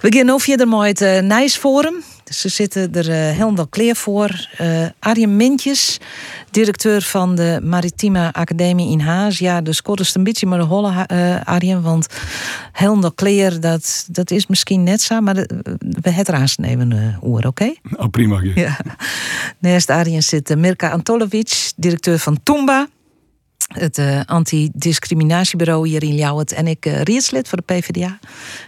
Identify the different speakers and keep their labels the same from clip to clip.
Speaker 1: We gaan nu verder met het uh, Nijsforum. Dus ze zitten er uh, helemaal kleer voor. Uh, Arjen Mintjes, directeur van de Maritieme Academie in Haas. Ja, dus kort is een beetje maar de holle uh, Arjen, want helemaal kleer, dat, dat is misschien net zo, maar de, we het raast even uh, oké? Okay?
Speaker 2: Oh, prima. Ja.
Speaker 1: ja. Naast Arjen zit Mirka Antolovic, directeur van Toomba het uh, antidiscriminatiebureau hier in Ljouwert. En ik uh, rietslid voor de PvdA.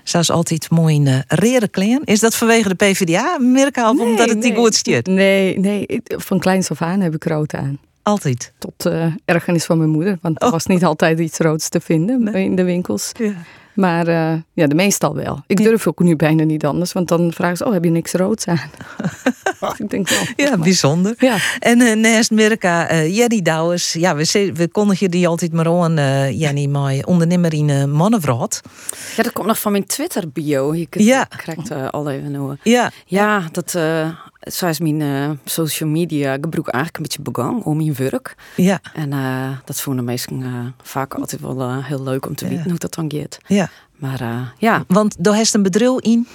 Speaker 1: Zoals altijd mooi in uh, kleren. Is dat vanwege de PvdA, Mirka, of
Speaker 3: nee,
Speaker 1: omdat het
Speaker 3: nee.
Speaker 1: niet goed stuurt?
Speaker 3: Nee, nee. Van kleins af aan heb ik rood aan.
Speaker 1: Altijd?
Speaker 3: Tot uh, ergernis van mijn moeder. Want er oh. was niet altijd iets roods te vinden nee. in de winkels.
Speaker 1: Ja.
Speaker 3: Maar uh, ja, de meestal wel. Ik durf ook nu bijna niet anders, want dan vragen ze: Oh, heb je niks roods aan? ik denk wel.
Speaker 1: Ja, bijzonder.
Speaker 3: Ja.
Speaker 1: En uh, naast Mirka, uh, Jenny Douwers. Ja, we, we kondigen die altijd maar aan, uh, Jenny, maar ondernemer in uh, Mannenvraat.
Speaker 4: Ja, dat komt nog van mijn Twitter-bio. Je kunt,
Speaker 1: ja.
Speaker 4: krijgt uh, al even noemen.
Speaker 1: Ja.
Speaker 4: Ja, dat. Zo is mijn uh, social media gebruik eigenlijk een beetje begonnen om mijn werk.
Speaker 1: Ja.
Speaker 4: En uh, dat vonden mensen uh, vaak altijd wel heel leuk om te weten ja. hoe dat dan gaat.
Speaker 1: Ja.
Speaker 4: Maar uh, ja.
Speaker 1: Want daar heeft een bedrijf in?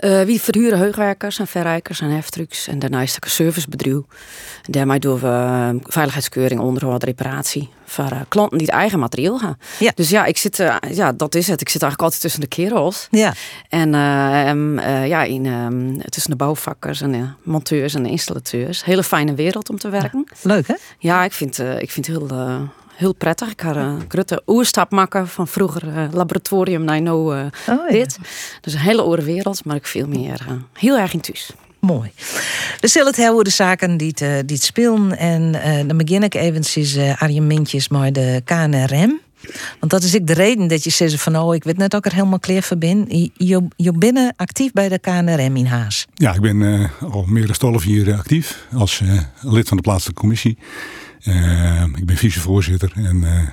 Speaker 4: Uh, wie verhuren heugwerkers en verrijkers en heftrucks. En daarnaast ook een servicebedrijf. En daarmee doen we uh, veiligheidskeuring, onderhoud, reparatie. Voor uh, klanten die het eigen materieel gaan.
Speaker 1: Ja.
Speaker 4: Dus ja, ik zit, ja, dat is het. Ik zit eigenlijk altijd tussen de kerels.
Speaker 1: Ja.
Speaker 4: En um, ja, in, um, tussen de bouwvakkers en monteurs en installateurs. Hele fijne wereld om te werken.
Speaker 1: Ja. Leuk hè?
Speaker 4: Ja, ik vind, ik vind het heel heel prettig. Ik had een grote oerstap maken van vroeger uh, laboratorium naar nu uh,
Speaker 1: oh, ja.
Speaker 4: dit. Dus een hele oren wereld, maar ik veel meer uh, heel erg in thuis.
Speaker 1: Mooi. We zullen het hebben over de zaken die het, die het spelen. En uh, dan begin ik eventjes uh, Arjen Mintjes maar de KNRM. Want dat is ik de reden dat je zegt van oh, ik weet net ook er helemaal kleer van ben. Je, je, je bent actief bij de KNRM in Haas.
Speaker 2: Ja, ik ben uh, al meer dan twaalf jaar actief als uh, lid van de plaatselijke commissie. Uh, ik ben vicevoorzitter en uh,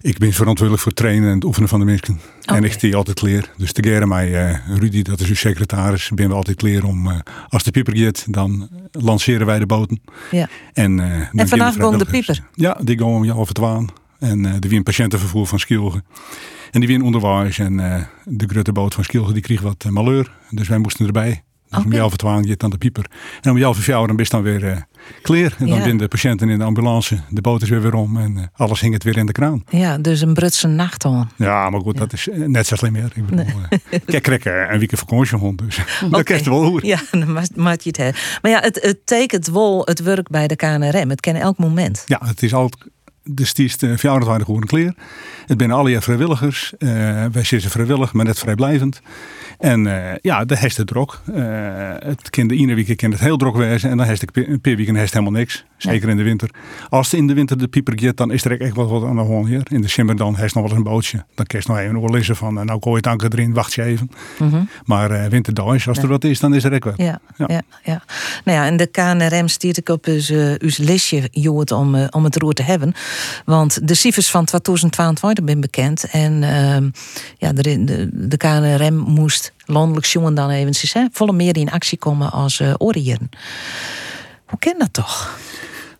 Speaker 2: ik ben verantwoordelijk voor het trainen en het oefenen van de mensen. Okay. En ik stie altijd kleer. Dus te geren mij, uh, Rudy, dat is uw secretaris, ben we altijd kleer om, als de pieper gaat, dan lanceren wij de boten.
Speaker 1: Ja.
Speaker 2: En,
Speaker 1: en vanaf gewoon de pieper?
Speaker 2: Ja, die gaan om het waan. En uh, die een patiëntenvervoer van Skilge. En die weer onderwijs. En uh, de grote boot van Skilge die kreeg wat uh, malheur. Dus wij moesten erbij. Dus
Speaker 1: okay.
Speaker 2: om jou twaalf je dan de pieper. En om jou voor dan is dan weer uh. En dan
Speaker 1: Ja.
Speaker 2: binnen de patiënten in de ambulance. De boot is weer weer om. En uh, alles hing het weer in de kraan.
Speaker 1: Ja, dus een Brutse nacht al.
Speaker 2: Ja, maar goed, dat is uh, net zo slim meer. Ik bedoel, nee. kijk, krijg een weekend vakantiehond. Dus okay. dat krijgt wel hoe.
Speaker 1: Ja, dan maak je het hebben. Maar ja, het, het tekent wel het werk bij de KNRM. Het kan elk moment.
Speaker 2: Ja, het is altijd de stieste verjaardag gewoon kleer. Het binnen alle jaar vrijwilligers. Uh, wij zitten vrijwillig, maar net vrijblijvend. En uh, ja, de hest het drok. Uh, het kind de ene week kan het heel drok wezen. En dan heeft ik per week hest helemaal niks. Zeker in de winter. Als het in de winter de pieper gaat, dan is er echt wel wat aan de hand hier. In de simmer dan heeft nog wel eens een bootje. Dan kun je nog even oorlissen van, nou gooi het anker erin, wacht je even.
Speaker 1: Mm -hmm.
Speaker 2: Maar uh, winterdag, als er wat is, dan is er echt wat.
Speaker 1: Ja, ja. ja, ja. Nou ja, en de KNRM stiert ik op uw listje, Joet, om, om het roer te hebben. Want de cijfers van 2022 zijn bekend. En uh, ja, de, de, de KNRM moest landelijk jongen dan eventjes hè, volle meer in actie komen als uh, Oriëren. Hoe ken dat toch?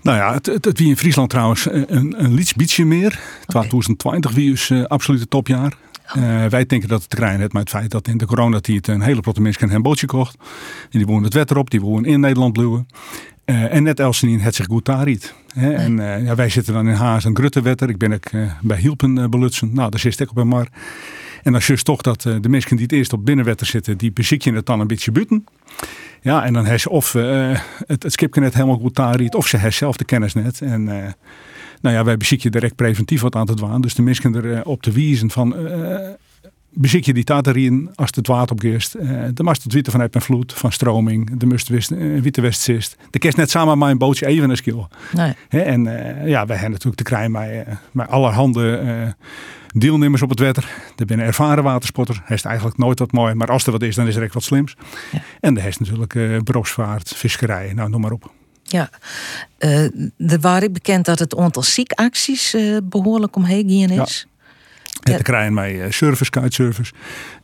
Speaker 2: Nou ja, het, het, het wie in Friesland trouwens een, een beetje meer. Okay. 2020 wie is uh, absoluut het topjaar. Oh. Uh, wij denken dat het te krijgen heeft met het feit dat in de coronatijd een hele grote mensen een bootje kocht. En die wonen het wet erop, die wonen in Nederland bluwen. Uh, en net Elsenien het zich goed. Nee. En uh, ja, wij zitten dan in Haas en Gruttewetter. Ik ben ik uh, bij Hielpen belutsen. Nou, daar zit ik op een mar. En dan is toch dat de mensen die het eerst op binnenwetter zitten, die beziek je het dan een beetje buiten. Ja, en dan heeft ze of het, het skipje net helemaal niet, of ze zelf de kennis net. En nou ja, wij beziek je direct preventief wat aan het waan. Dus de mensen er op te wijzen van beziek je die taterien als het water opgeest. Uh, de mast het witte vanuit een vloed, van stroming, de must wist, uh, witte westzist. De kerst net samen met een bootje even een skill.
Speaker 1: Nee.
Speaker 2: He, en uh, ja, wij hebben natuurlijk te krijgen met, met allerhande deelnemers op het wetter. Er binnen ervaren watersporter. Hij is eigenlijk nooit wat mooi, maar als er wat is, dan is er echt wat slims.
Speaker 1: Ja.
Speaker 2: En er is natuurlijk beroepsvaart, visserij, nou noem maar op.
Speaker 1: Ja, uh, er waren bekend dat het aantal ziekacties uh, behoorlijk omheen is.
Speaker 2: Ja. Het te krijgen bij uh, service, kitesurfers.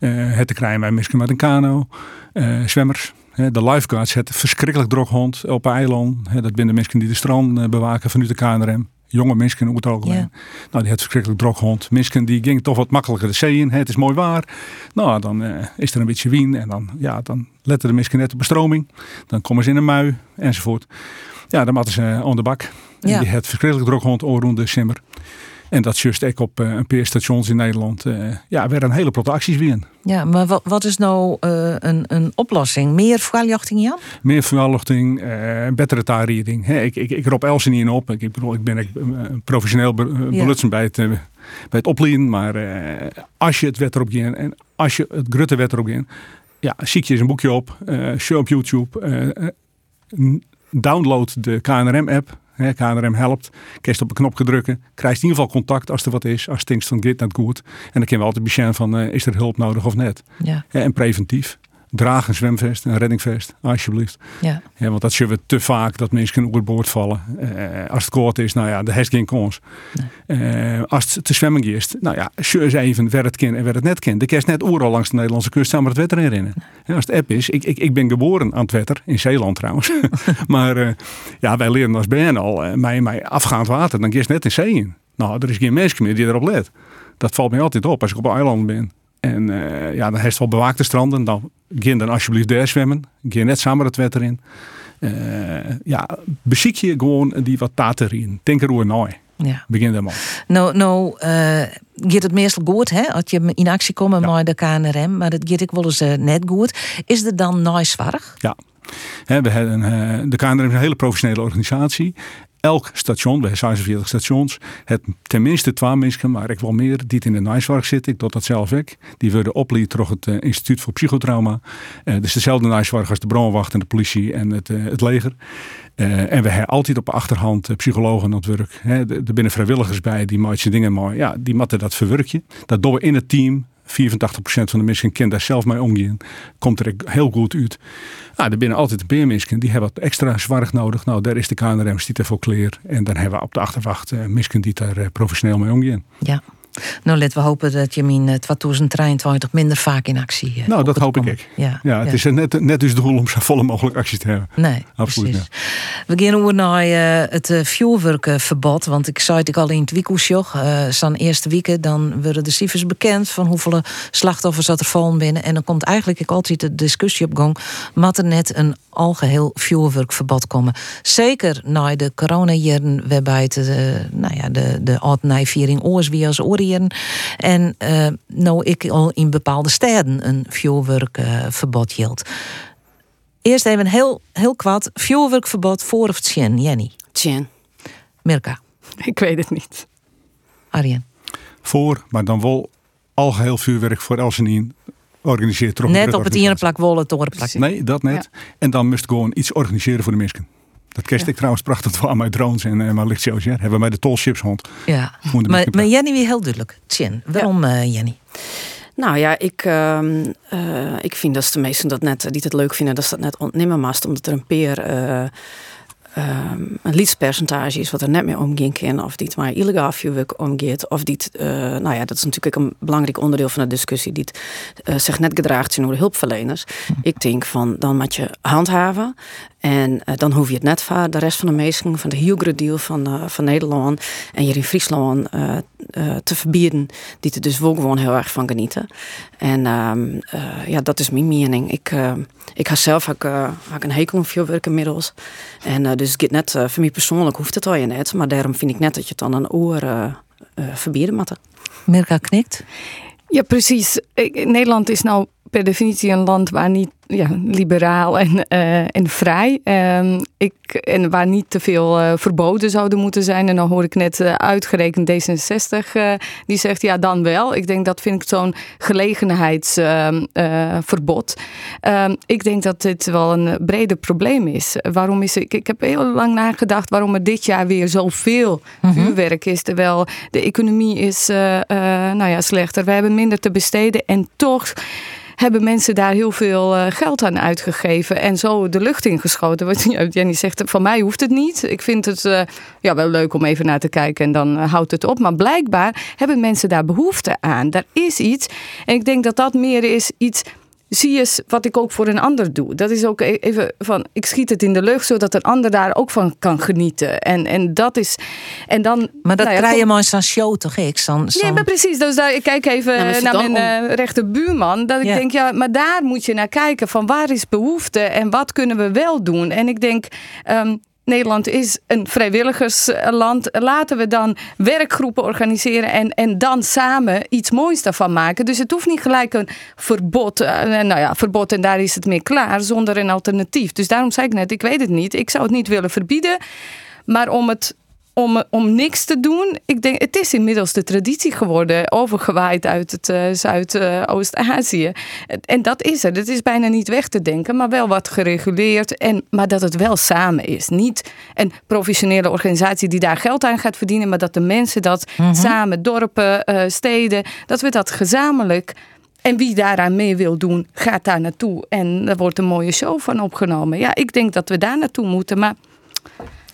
Speaker 2: Uh, het te krijgen bij misschien met een kano. Uh, zwemmers. de lifeguards, het verschrikkelijk drog hond op eiland. dat binnen mensen die de strand bewaken vanuit de KNRM. Jonge mensen over het algemeen.
Speaker 1: Ja.
Speaker 2: Nou, die had verschrikkelijk droghond. Mensen die gingen toch wat makkelijker de zee in. Het is mooi waar. Nou, dan eh, is er een beetje wien. En dan, ja, dan letten de mensen net op bestroming. Dan komen ze in een mui enzovoort. Ja, dan matten ze aan de bak. En die had verschrikkelijk droghond rond de simmer. En dat just ik op eh, een paar stations in Nederland. eh, ja, werden een hele grote acties weer.
Speaker 1: Ja, maar wat, wat is nou eh, een, een oplossing? Meer verjaardagen, Jan?
Speaker 2: Meer verjaarlichting, betere taarrieding. Hè, ik, ik, ik roep Elsen niet in op. Ik, ik bedoel, ik ben eh, professioneel belutsen bij het, bij het opleiden. Maar als je het wet erop gaat en als je het grutte wet erop gaat. Ja, zie je eens een boekje op. eh show op YouTube. download de KNRM-app. KNRM helpt. Kerst op een knopje drukken. Krijgt in ieder geval contact als er wat is. Als het denkt van dit net goed. En dan kunnen we altijd beschermen van eh, is er hulp nodig of net.
Speaker 1: Ja,
Speaker 2: Ja, en preventief. Draag een zwemvest, een reddingvest, alsjeblieft.
Speaker 1: ja.
Speaker 2: Ja, want dat zien we te vaak dat mensen over het boord vallen. Eh, als het koud is, nou ja, de heeft geen kans. Eh, als het te zwemmen is, nou ja, eens even waar het kind en waar het net kind. De kerst net overal langs de Nederlandse kust samen het wetter in rennen. Ja, als het app is, ik, ik, ik ben geboren aan het wetter, in Zeeland trouwens. maar eh, ja, wij leren als BN al, mij, mij afgaand water, dan is net in zee in. Nou, er is geen mens meer die erop let. Dat valt mij altijd op als ik op een eiland ben. En eh, ja, dan heeft het wel bewaakte stranden. Dan ga dan alsjeblieft daar zwemmen. Ga net samen het wetter in. Eh, ja, beziek je gewoon die wat tater in. Denk erover na.
Speaker 1: ja.
Speaker 2: Begin daar maar.
Speaker 1: Nou, nou eh, gaat het meestal goed, hè? Als je in actie komt
Speaker 2: Ja.
Speaker 1: met de KNRM, maar dat gaat ik wel eens net goed. Is er dan naaiszwarig?
Speaker 2: Ja. Hè, we hebben, de KNRM is een hele professionele organisatie. Elk station, we hebben 46 stations, het tenminste twee mensen, maar ik wel meer, die in de naaizorg zitten. Ik doe dat zelf ook. Die worden opgeleid door het eh, Instituut voor Psychotrauma. Dus dezelfde naaizorg als de brandwacht en de politie en het, eh, het leger. En we hebben altijd op de achterhand psychologen aan het werk. Er binnen vrijwilligers bij die maken dingen maar ja, die matten dat verwerkje. Dat doen we in het team. 84% van de mensen kent daar zelf mee omgaan. Komt er heel goed uit. Nou, er binnen altijd een die hebben wat extra zwaar nodig. Nou, daar is de KNRM die daarvoor kleer. En dan hebben we op de achterwacht uh, mensen die daar eh, professioneel mee omgaan.
Speaker 1: Ja. Nou, laten we hopen dat je in eh, 2023 minder vaak in actie eh,
Speaker 2: Nou, dat hoop ik ook.
Speaker 1: Ja,
Speaker 2: Ja, het is net, net dus het doel om zo volle mogelijk acties te hebben.
Speaker 1: Nee,
Speaker 2: Absoluut.
Speaker 1: We gaan over naar eh, het uh, vuurwerkverbod. Want ik zei het ik al in het weekhoesjoch. Uh, eerste weken, dan worden de cijfers bekend van hoeveel slachtoffers dat er vallen binnen. En dan komt eigenlijk ik altijd de discussie op gang. Moet er net een algeheel vuurwerkverbod komen? Zeker na de coronajaren, waarbij het, uh, nou ja, de, de oud-nijviering oors wie als En uh, nou ik al in bepaalde steden een vuurwerkverbod hield. Eerst even heel, heel kwad. Vuurwerkverbod voor of tjen, Jenny?
Speaker 4: Tjen.
Speaker 1: Mirka?
Speaker 3: Ik weet het niet.
Speaker 1: Arjen?
Speaker 2: Voor, maar dan wel algeheel vuurwerk voor Elsenien organiseert.
Speaker 1: Net op het ene plak wol, het andere plak.
Speaker 2: Nee, dat net. Ja. En dan moest gewoon iets organiseren voor de mensen. Dat kerst ja. ik trouwens prachtig aan mijn drones en uh, mijn lichtshows. Ja. Hebben wij de tolships hond.
Speaker 1: Ja, maar, maar Jenny weer heel duidelijk. Tjen, waarom ja. uh, Jenny?
Speaker 4: Nou ja, ik, uh, uh, ik vind dat de meesten dat net, die het leuk vinden, dat dat net ontnemen mast, omdat er een peer uh, um, een lietspercentage is wat er net mee omging kan, of die het maar illegaal vuurwerk omgeet, of die het, nou ja, dat is natuurlijk een belangrijk onderdeel van de discussie, die het zich net gedraagt zijn door de hulpverleners. Ik denk van, dan moet je handhaven. En uh, dan hoef je het net van de rest van de mensen, van de heel groot deel van, uh, van Nederland en hier in Friesland uh, te verbieden, die er dus wel gewoon heel erg van genieten. En ehm, ja, dat is mijn mening. Ik, ik ga zelf ook, ook een hekel aan vuurwerk inmiddels. En dus het net, voor mij persoonlijk hoeft het al je net, maar daarom vind ik net dat je het dan een oor verbieden moet.
Speaker 1: Mirka knikt.
Speaker 3: Ja, precies. Nederland is nou per definitie een land waar niet ja, liberaal en, uh, en vrij. Um, ik, en waar niet te veel uh, verboden zouden moeten zijn. En dan hoor ik net uh, uitgerekend D66 die zegt ja dan wel. Ik denk dat vind ik zo'n gelegenheidsverbod. Um, ik denk dat dit wel een breder probleem is. Waarom is ik, ik heb heel lang nagedacht waarom er dit jaar weer zoveel mm -hmm. vuurwerk is. Terwijl de economie is nou ja, slechter. We hebben minder te besteden en toch hebben mensen daar heel veel uh, geld aan uitgegeven en zo de lucht ingeschoten. Wat Jenny zegt, van mij hoeft het niet. Ik vind het uh, ja, wel leuk om even naar te kijken en dan uh, houdt het op. Maar blijkbaar hebben mensen daar behoefte aan. Daar is iets. En ik denk dat dat meer is iets zie eens wat ik ook voor een ander doe. Dat is ook e- even van, ik schiet het in de lucht zodat een ander daar ook van kan genieten. En, en dat is, en dan...
Speaker 1: Maar dat
Speaker 3: nou ja,
Speaker 1: krijg je
Speaker 3: kom-
Speaker 1: maar zo'n show toch? Ik, zo'n,
Speaker 3: Nee, maar precies. Dus daar, ik kijk even naar
Speaker 4: dan
Speaker 3: mijn eh, rechterbuurman. Dat ik
Speaker 1: Ja.
Speaker 3: denk, ja, maar daar moet je naar kijken. Van waar is behoefte en wat kunnen we wel doen? En ik denk, ehm, Nederland is een vrijwilligersland. Laten we dan werkgroepen organiseren en, en dan samen iets moois daarvan maken. Dus het hoeft niet gelijk een verbod. eh, nou ja, verbod en daar is het mee klaar zonder een alternatief. Dus daarom zei ik net, ik weet het niet. Ik zou het niet willen verbieden. Maar om het om, om niks te doen. Ik denk, het is inmiddels de traditie geworden, overgewaaid uit het eh, Zuidoost-Azië. en dat is er. Dat is bijna niet weg te denken, maar wel wat gereguleerd. En, maar dat het wel samen is. Niet een professionele organisatie die daar geld aan gaat verdienen, maar dat de mensen dat samen, dorpen, eh, steden, dat we dat gezamenlijk. En wie daaraan mee wil doen, gaat daar naartoe. En er wordt een mooie show van opgenomen. Ja, ik denk dat we daar naartoe moeten. Maar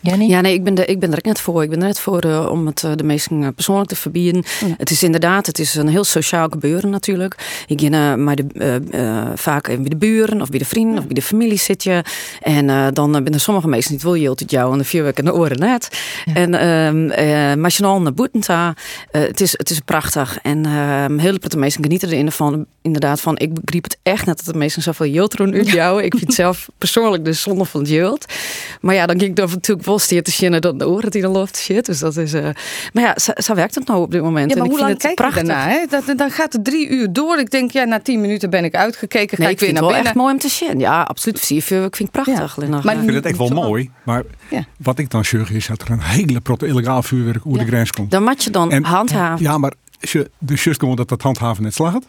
Speaker 1: Jenny?
Speaker 4: Ja, nee, ik ben, er, ik ben er net voor. Ik ben er net voor eh, om het eh, de meesten eh, persoonlijk te verbieden. Het is inderdaad, het is een heel sociaal gebeuren natuurlijk. Ik ga eh, maar de, vaak even bij de buren of bij de vrienden of bij de familie zit je. En dan ben er sommige mensen niet wil je altijd jou en de vier weken in de oren net. En ehm eh maar je naar Boetenta, het, is, het is prachtig. En ehm heel veel mensen genieten er in van, inderdaad van. Ik begreep het echt net dat de mensen zoveel jeugd doen uit jou. Ik vind het zelf persoonlijk de zonde van het jeugd. Maar ja, dan ging ik dan natuurlijk wel steer te zinnen dat de oren die dan loopt shit. Dus dat is. eh maar ja, zo, zo werkt het nou op dit moment.
Speaker 3: Ja, maar
Speaker 4: en ik
Speaker 3: hoe lang
Speaker 4: vind
Speaker 3: kijk
Speaker 4: het
Speaker 3: je
Speaker 4: prachtig.
Speaker 3: daarna? Hè? Dat, dan gaat het drie uur door. Ik denk, ja, na tien minuten ben ik uitgekeken. Ga
Speaker 4: Nee,
Speaker 3: ik
Speaker 4: ik
Speaker 3: weer
Speaker 4: vind
Speaker 3: naar
Speaker 4: het wel
Speaker 3: binnen.
Speaker 4: echt mooi om te zien. Ja, absoluut. Je, ik vind het prachtig.
Speaker 3: Ja. Maar
Speaker 2: Ik vind het echt wel mooi. Maar
Speaker 3: Ja.
Speaker 2: wat ik dan zeg is dat er een hele protte illegaal vuurwerk over
Speaker 4: Ja.
Speaker 2: de grens komt.
Speaker 4: dan moet je dan
Speaker 2: En-
Speaker 4: handhaven.
Speaker 2: Ja, maar je, de just gewoon dat dat handhaven net slaagt.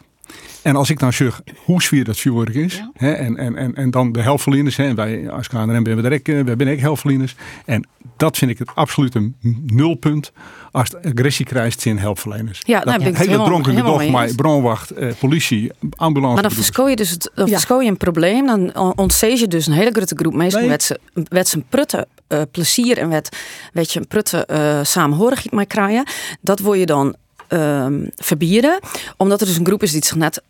Speaker 2: En als ik dan zeg hoe zwier dat vuurwerk is. Hè, en, en, en, en dan de helftverlieners. Hè, en wij als KNRM ben we er ook, ook helftverlieners. En dat vind ik het absolute nulpunt. Als de agressie krijgt zijn helpverleners.
Speaker 4: Ja,
Speaker 2: dat
Speaker 4: daar ben ik
Speaker 2: hele
Speaker 4: helemaal-
Speaker 2: dronken
Speaker 4: helemaal
Speaker 2: met
Speaker 4: eens.
Speaker 2: brandwacht, eh, politie, ambulance.
Speaker 4: Maar dan verschooi je dus het, dan
Speaker 3: Ja.
Speaker 4: je een probleem. Dan ontzeeg je dus een hele grote groep mensen
Speaker 2: Nee.
Speaker 4: met met zijn prutte eh, plezier en met weet je, een prutte eh samenhorigheid mee krijgen. Dat wil je dan ehm, verbieden. Omdat er dus een groep is die zich net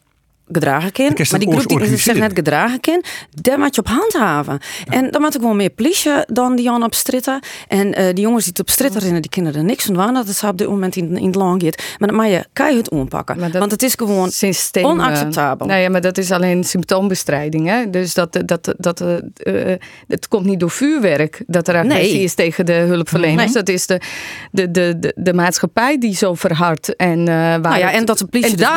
Speaker 4: gedragen kan.
Speaker 2: Je
Speaker 4: Maar die
Speaker 2: het
Speaker 4: groep die zich net gedragen kan, daar moet je op handhaven. En dan moet ik wel meer politie dan die Jan op stritten. En eh, die jongens die het op stritten rennen, die kinderen er niks van. Dat het zo op dit moment in, in het land gaat. Maar dan moet je keihard aanpakken.
Speaker 3: Dat-
Speaker 4: Want het is gewoon
Speaker 3: Systeem,
Speaker 4: onacceptabel.
Speaker 3: nou ja, maar dat is alleen symptoombestrijding. Hè? Dus dat, dat, dat, eh, eh, het komt niet door vuurwerk dat er agressie
Speaker 4: Nee.
Speaker 3: is tegen de hulpverleners.
Speaker 4: Nee.
Speaker 3: Dat is de, de, de, de, de maatschappij die zo verhardt. En, waar
Speaker 4: Nou ja,
Speaker 3: het-
Speaker 4: en dat de politie dus
Speaker 3: daar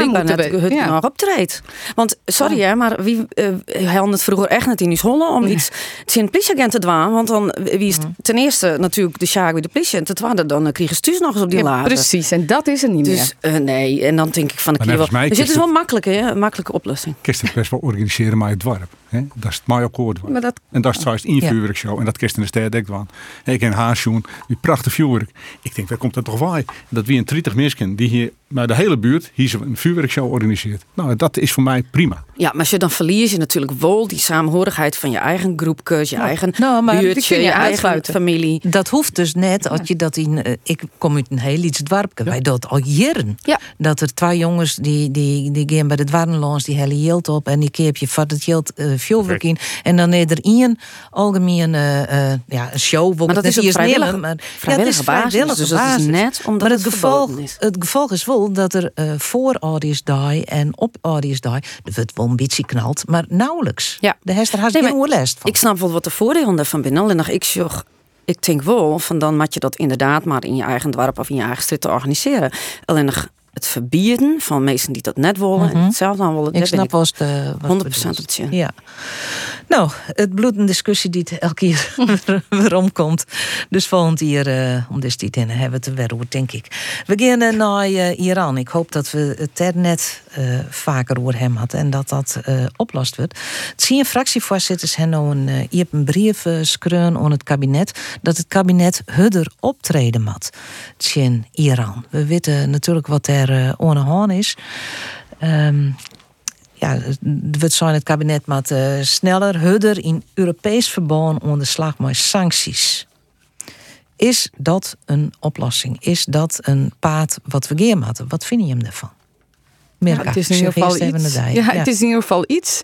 Speaker 4: het
Speaker 3: ja.
Speaker 4: nog optreedt. Want, sorry hè, maar wie uh, had het vroeger echt net in die scholen om iets te zien politieagent te dwaan? Want dan wie is het ten eerste natuurlijk de sjaak bij de politie en ten tweede dan uh, kregen stuurs nog eens op die
Speaker 3: Ja,
Speaker 4: laden.
Speaker 3: precies, en dat is er niet
Speaker 4: Dus
Speaker 3: meer.
Speaker 4: uh, nee, en dan denk ik van de
Speaker 2: Maar
Speaker 4: keer wel. Dus het is wel makkelijk, hè? Een makkelijke oplossing.
Speaker 2: Kist het best wel organiseren met het dorp. Hè? Dat is het mij akkoord.
Speaker 3: Maar dat,
Speaker 2: En dat is trouwens één
Speaker 1: Ja.
Speaker 2: vuurwerkshow. En dat kist in de stad dekt waan. Ik in Haarsjoen, die prachtige vuurwerk. Ik denk, waar komt dat toch bij? Dat wie een 30 mensen die hier, maar de hele buurt, hier zo een vuurwerkshow organiseert. Nou, dat is voor mij prima.
Speaker 4: Ja, maar als je dan verlies je natuurlijk wel die samenhorigheid van je eigen groepjes, je eigen
Speaker 1: Nou, maar
Speaker 4: buurtje,
Speaker 3: je
Speaker 4: je eigen familie.
Speaker 1: Dat hoeft dus net als je dat in. eh, ik kom uit een heel iets dorpje. Wij dat al jaren.
Speaker 4: Ja.
Speaker 1: Dat er twee jongens die, die, die gaan bij de dwarrenlons, die hellen yield op en die keep je vat het yield uh, vuurwerk in. En dan is er één algemeen eh, eh, ja, een show.
Speaker 4: Maar dat is
Speaker 1: eerst
Speaker 4: vrijwillige,
Speaker 1: nemen, maar,
Speaker 4: vrijwillige
Speaker 1: ja, het is
Speaker 4: basis.
Speaker 1: vrijwillige
Speaker 4: Dus dat is net omdat
Speaker 1: maar
Speaker 4: het
Speaker 1: het gevolg,
Speaker 4: is.
Speaker 1: het gevolg is wel dat er eh, voor Audiusdai en op Audiusdai, er wordt wel een beetje knalt, maar nauwelijks.
Speaker 4: Ja.
Speaker 1: De Hester haast
Speaker 4: Nee,
Speaker 1: geen oorlest van.
Speaker 4: Ik snap wel wat de voordelen daarvan binnen. Alleen nog ik zeg, ik denk wel van dan moet je dat inderdaad maar in je eigen dorp of in je eigen stad te organiseren. Alleen nog het verbieden van mensen die dat net willen en hetzelfde dan willen.
Speaker 1: Mhm. Ik snap wel eens de, wat
Speaker 4: 100%
Speaker 1: bedoeld.
Speaker 4: het je.
Speaker 1: Ja. Nou, het bloedt een discussie die het elke keer weer omkomt. Dus volgend jaar, eh, om deze tijd in, hebben we het er weer over, denk ik. We gaan eh, naar eh, Iran. Ik hoop dat we het er net vaker over hem hadden en dat dat oplost wordt. Het zien fractievoorzitters hebben nou een, uh, een brief uh, schreun aan het kabinet dat het kabinet hudder optreden moet in Iran. We weten natuurlijk wat er uh, aan de hand is. Um, ja, het zijn het kabinet met uh, sneller, hudder in Europees verband onder de slag met sancties. Is dat een oplossing? Is dat een paad wat we gaan moeten? Wat vind je hem daarvan? Mirka,
Speaker 3: het is in ieder geval iets. Ja, ja, het is in ieder geval iets.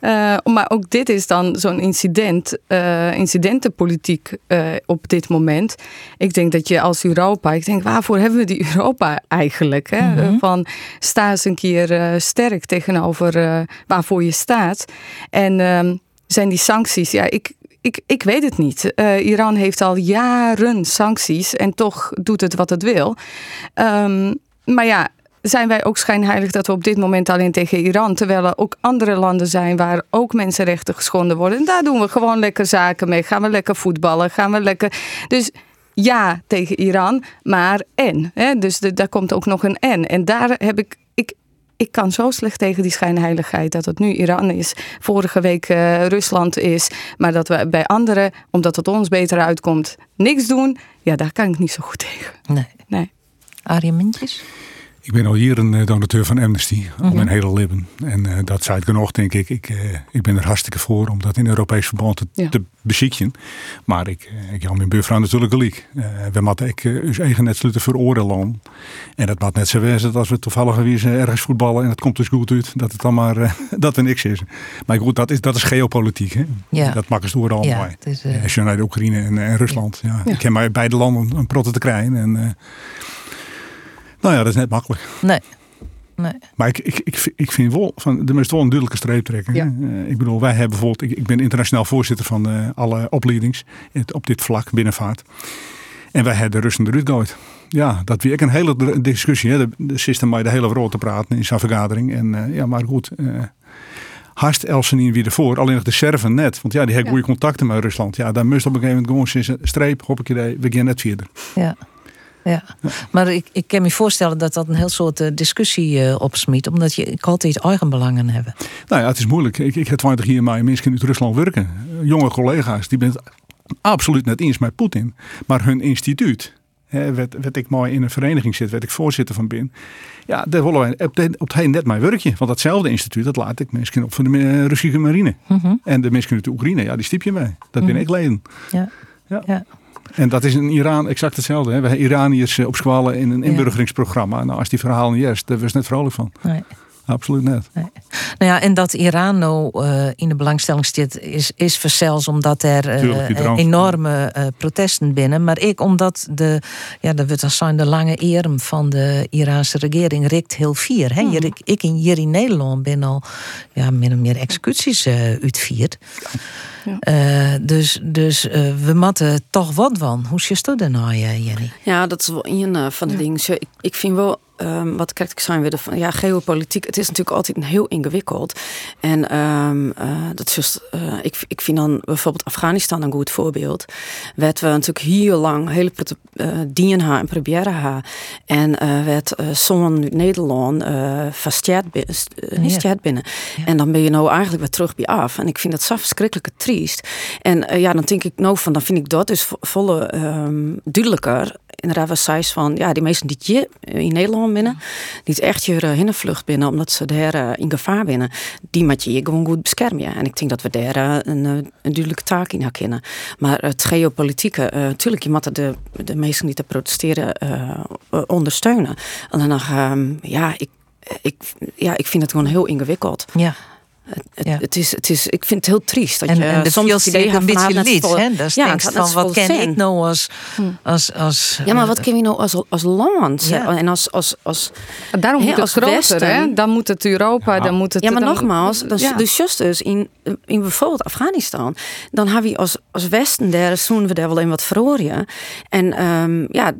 Speaker 3: Uh, maar ook dit is dan zo'n incident, uh, incidentenpolitiek uh, op dit moment. Ik denk dat je als Europa, ik denk waarvoor hebben we die Europa eigenlijk? Hè? Mm -hmm. Van sta eens een keer sterk tegenover waarvoor je staat. En ehm, zijn die sancties, ja, ik, ik, ik weet het niet. Iran heeft al jaren sancties en toch doet het wat het wil. Um, maar ja, zijn wij ook schijnheilig dat we op dit moment alleen tegen Iran, terwijl er ook andere landen zijn waar ook mensenrechten geschonden worden. En daar doen we gewoon lekker zaken mee. Gaan we lekker voetballen, gaan we lekker. Dus ja tegen Iran, maar en. Hè? Dus de, daar komt ook nog een en. En daar heb ik, ik. Ik kan zo slecht tegen die schijnheiligheid dat het nu Iran is, vorige week uh, Rusland is, maar dat we bij anderen, omdat het ons beter uitkomt, niks doen. Ja, daar kan ik niet zo goed tegen.
Speaker 1: Nee.
Speaker 3: nee.
Speaker 1: Arie Mintjes?
Speaker 2: Ik ben al hier een donateur van Amnesty, al mijn mhm. hele leven. En uh, dat zei ik nog, denk ik. Ik, uh, ik ben er hartstikke voor om dat in Europees verband te, ja. te bezieken. Maar ik, uh, ik heb mijn buurvrouw natuurlijk gelijk. we moeten ik ons eigen net sluiten veroordelen. En dat moet net zo wezen als we toevallig weer ergens voetballen en het komt dus goed uit. Dat het dan maar dat er niks is. Maar goed, dat is, dat is geopolitiek. Hè?
Speaker 1: Ja.
Speaker 2: Dat maakt het allemaal. Ja, is, Als je naar de Oekraïne en, en Rusland. Ja. Ik heb maar beide landen een protte te krijgen. En, nou ja, dat is net makkelijk.
Speaker 1: Nee. Nee.
Speaker 2: Maar ik, ik, ik, ik vind wel, van, er is wel een duidelijke streep trekken. Ja. Uh, ik bedoel, wij hebben bijvoorbeeld, ik, ik ben internationaal voorzitter van uh, alle opleidings op dit vlak, binnenvaart. En wij hebben de Russen eruit gegooid. Ja, dat weer een hele discussie. Hè. De, de system bij de hele wereld te praten in zijn vergadering. En uh, ja, maar goed. Harst Elsenien weer ervoor. Alleen nog de Serven net. Want ja, die hebben ja. goede contacten met Rusland. Ja, daar moest op een gegeven moment gewoon een streep. Je, we gaan net verder.
Speaker 1: Ja. Ja. Maar ik, ik kan me voorstellen dat dat een heel soort uh, discussie uh, opsmiet, omdat je ik altijd eigen belangen hebben.
Speaker 2: Nou ja, het is moeilijk. Ik, ik heb 20 jaar maar mensen uit Rusland werken. Jonge collega's, die ben het absoluut net eens met Poetin. Maar hun instituut, hè, werd, ik mooi in een vereniging zit, werd ik voorzitter van bin. Ja, daar willen wij op, de, op het heen net mijn werkje. Want datzelfde instituut, dat laat ik mensen op van de uh, Russische marine. Mm -hmm. En de mensen uit de Oekraïne, ja, die stiep je mee. Dat mm -hmm. ben ik leden.
Speaker 1: Ja. ja. ja.
Speaker 2: En dat is in Iran exact hetzelfde. Hè? We hebben Iraniërs eh, op squallen in een inburgeringsprogramma. Nou, als die verhalen juist, daar was net vrolijk van.
Speaker 1: Nee.
Speaker 2: Absoluut net.
Speaker 1: Nee. Nou ja, en dat Iran nou uh, in de belangstelling zit, is, is verzels omdat er uh, enorme uh, protesten binnen. Maar ik omdat de, ja, dat wordt zijn de lange erm van de Iraanse regering rikt heel vier. Hè? Hmm. Ik, ik in, hier in Nederland ben al ja, min of meer executies uitvierd. Ja. dus dus we moeten toch wat van. Hoe zit dat dan nou, Jenny?
Speaker 4: Ja, dat is wel een van de ja. dingen. Ik, ik vind wel um, wat kritisch zijn we van ja, geopolitiek. Het is natuurlijk altijd heel ingewikkeld. En um, uh, dat is just, uh, ik, ik vind dan bijvoorbeeld Afghanistan een goed voorbeeld. Werd we natuurlijk heel lang hele uh, dienen en proberen haar. En uh, werd uh, zo'n Nederland uh, vastjaard ja. binnen. Ja. En dan ben je nou eigenlijk weer terug bij af. En ik vind dat zo verschrikkelijk triest. En ja, dan denk ik nou van, dan vind ik dat dus volle um, duidelijker inderdaad was zij van ja, die mensen die je in Nederland binnen, niet echt je uh, vlucht binnen, omdat ze daar uh, in gevaar binnen, die moet je gewoon goed beschermen. En ik denk dat we daar een, een duidelijke taak in hebben. Maar het geopolitieke, natuurlijk, je moet de, de mensen die te protesteren ondersteunen. En dan, um, ja, ik, ik, ja, ik vind het gewoon heel ingewikkeld.
Speaker 1: Ja.
Speaker 4: Het, ja. het, is, het is, ik vind het heel triest dat
Speaker 1: en,
Speaker 4: je
Speaker 1: en de
Speaker 4: soms
Speaker 1: het idee een beetje lied. Hè? Dat ja, denkt van wat ken ik nou als, hm. als, als
Speaker 4: Ja, maar wat ken je nou als, als land ja. en als, als, als
Speaker 3: Daarom moet het groter, Westen. hè? Dan moet het Europa, ja. dan moet het...
Speaker 4: Ja, maar dan, nogmaals, dus, ja. dus just dus in, in bijvoorbeeld Afghanistan, dan hebben we als, als Westen daar, zoen we daar wel in wat verloren. En um, ja,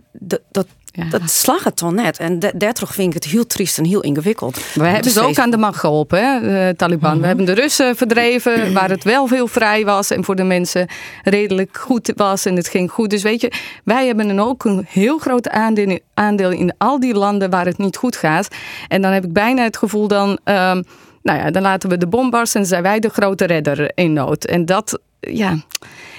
Speaker 4: dat ja. Dat slag het dan net. En daardoor vind ik het heel triest en heel ingewikkeld.
Speaker 3: We hebben ze ook aan de macht geholpen, hè, de Taliban. We mhm. hebben de Russen verdreven, waar het wel veel vrij was en voor de mensen redelijk goed was en het ging goed. Dus weet je, wij hebben dan ook een heel groot aandeel, aandeel in al die landen waar het niet goed gaat. En dan heb ik bijna het gevoel dan. Um, nou ja, dan laten we de bom barsten en zijn wij de grote redder in nood. En dat, ja.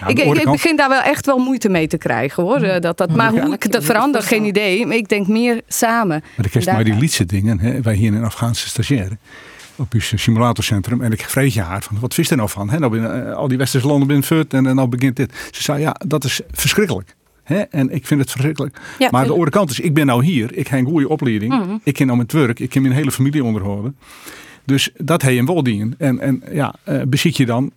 Speaker 3: ik, ik, begin daar wel echt wel moeite mee te krijgen hoor. Eh, dat, dat, maar hoe ik dat verander, geen idee. Maar ik denk meer samen.
Speaker 2: Maar ik heb maar die liedse dingen. Hè, wij hier in Afghaanse stagiaire op uw simulatorcentrum. En ik vrees je haar van, wat wist er nou van? Hè, nou, binnen, eh, al die westerse landen binnen fut en, en nou begint dit. Ze zei, ja, dat is verschrikkelijk. Hè? En ik vind het verschrikkelijk. maar de andere kant is, ik ben nou hier. Ik heb een goede opleiding. Mhm. Ik ken nou mijn werk. Ik ken mijn hele familie onderhouden. Dus dat heb je wel. En, en ja, uh, beziet je dan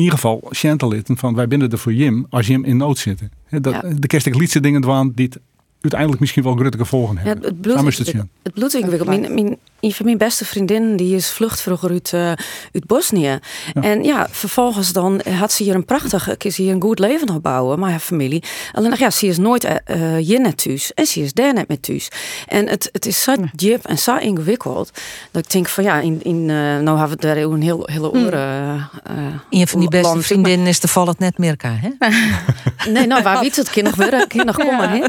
Speaker 2: ieder geval Chantalitten van wij binnen er voor Jim als Jim in nood zitten. Dat, De kerst ik lietse dingen doen die het uiteindelijk misschien wel grutte volgen hebben.
Speaker 4: Ja, het bloed, het, het bloed ingewikkeld. Mijn, mijn, een van mijn beste vriendin die is vlucht vroeger uit, uh, uit Bosnië. En ja, vervolgens dan had ze hier een prachtig, is hier een goed leven opbouwen, maar haar familie. Alleen ja, ze is nooit uh, hier net thuis en ze is daar net met thuis. En het, het is zo diep en zo ingewikkeld dat ik denk van ja, in, in uh, nou hebben we daar een heel, hele hmm. oren.
Speaker 1: Een van die beste vriendinnen is toevallig net Mirka, hè?
Speaker 4: nee, nou waar weet het kind nog weer, kind nog komen, hè?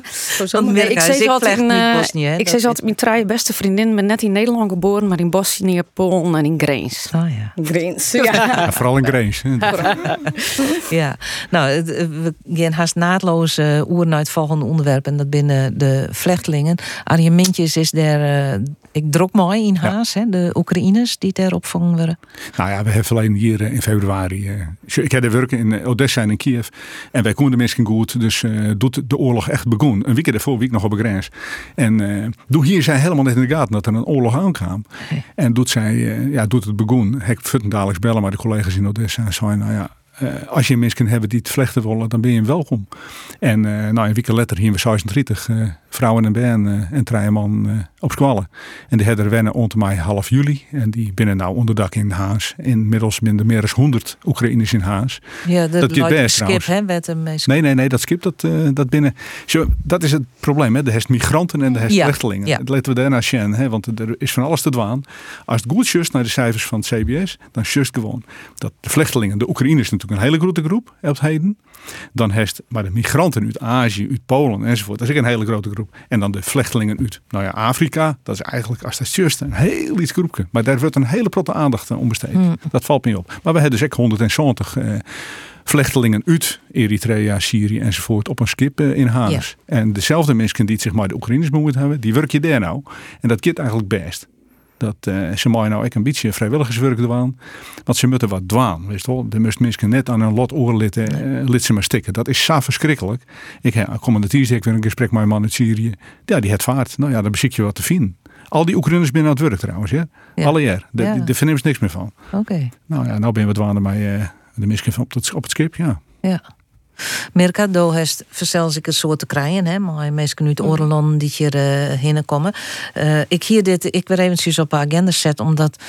Speaker 1: ik zei altijd, uh,
Speaker 4: ik zei altijd, mijn drie beste vriendin ben net in Nederland geboren, maar in Bosnië, Polen en in Greens.
Speaker 1: Oh ja.
Speaker 4: Greens,
Speaker 2: ja. vooral in Greens.
Speaker 1: ja, nou, we gaan haast naadloos uh, oer naar het volgende onderwerp. En dat binnen de vlechtelingen. Arjen Mintjes is daar, uh, ik drok mooi in Haas, hè, de Oekraïners die daar opvangen worden.
Speaker 2: Nou ja, we hebben alleen hier uh, in februari. ik heb er werken in Odessa en in Kiev. En wij konden de mensen goed, dus doet de oorlog echt begon. Een week ervoor, week nog op de grens. En doe hier zijn helemaal net in de gaten dat er een oorlog aan en doet, zij, uh, ja, doet het begoen. Hek dadelijk bellen, maar de collega's in Odessa en zei, nou ja, uh, als je mensen hebben die het vlechten willen, dan ben je welkom. En uh, nou, een week later hier we 36 uh, vrouwen en ben en drie man op squallen. En die hebben wennen onder mij half juli. En die binnen nou onderdak in Haas. Inmiddels minder meer dan 100 Oekraïners in Haas.
Speaker 1: Ja, dat is best skip, hè, werd hem
Speaker 2: Nee, nee, nee, dat skip dat, dat binnen. Zo, dat is het probleem, hè. De heeft migranten en de ja, vluchtelingen. Ja. Dat laten we daarna zien, hè, want er is van alles te dwaan. Als het goed just naar de cijfers van het CBS, dan just gewoon dat de vluchtelingen, de Oekraïners natuurlijk een hele grote groep op heden. Dan heeft maar de migranten uit Azië, uit Polen enzovoort. Dat is ook een hele grote groep. En dan de vluchtelingen uit nou ja, Afrika. Dat is eigenlijk als dat juist een heel iets groepje. Maar daar wordt een hele protte aandacht aan besteed. Hmm. Dat valt me op. Maar we hebben dus ook 170 uh, vluchtelingen uit Eritrea, Syrië enzovoort op een skip uh, in Haas. En dezelfde mensen die zich maar de Oekraïners moeten hebben, die werk je daar nou. En dat gaat eigenlijk best. Dat uh, ze mooi nou ik een beetje vrijwilligerswerk doen. Want ze moeten wat dwaan. Weet je wel? De moest mensen net aan een lot oorlitten, nee. uh, ze maar stikken. Dat is zo verschrikkelijk. Ik heb commandantier ik weer een gesprek met mijn man uit Syrië. Ja, die het vaart. Nou ja, dan beziek je wat te vinden. Al die Oekraïners binnen aan het werk trouwens. Ja? Alle jaar. Daar ja. ze niks meer van.
Speaker 1: Oké.
Speaker 2: Nou ja, nou ben we dwaan bij uh, de misken op het, op het schip. Ja.
Speaker 1: Ja. Verzels ik een soort te krijgen, hè, maar mensen het oorlog die hier uh, heen komen. Uh, ik hier dit, ik weer eventjes op de agenda zet, omdat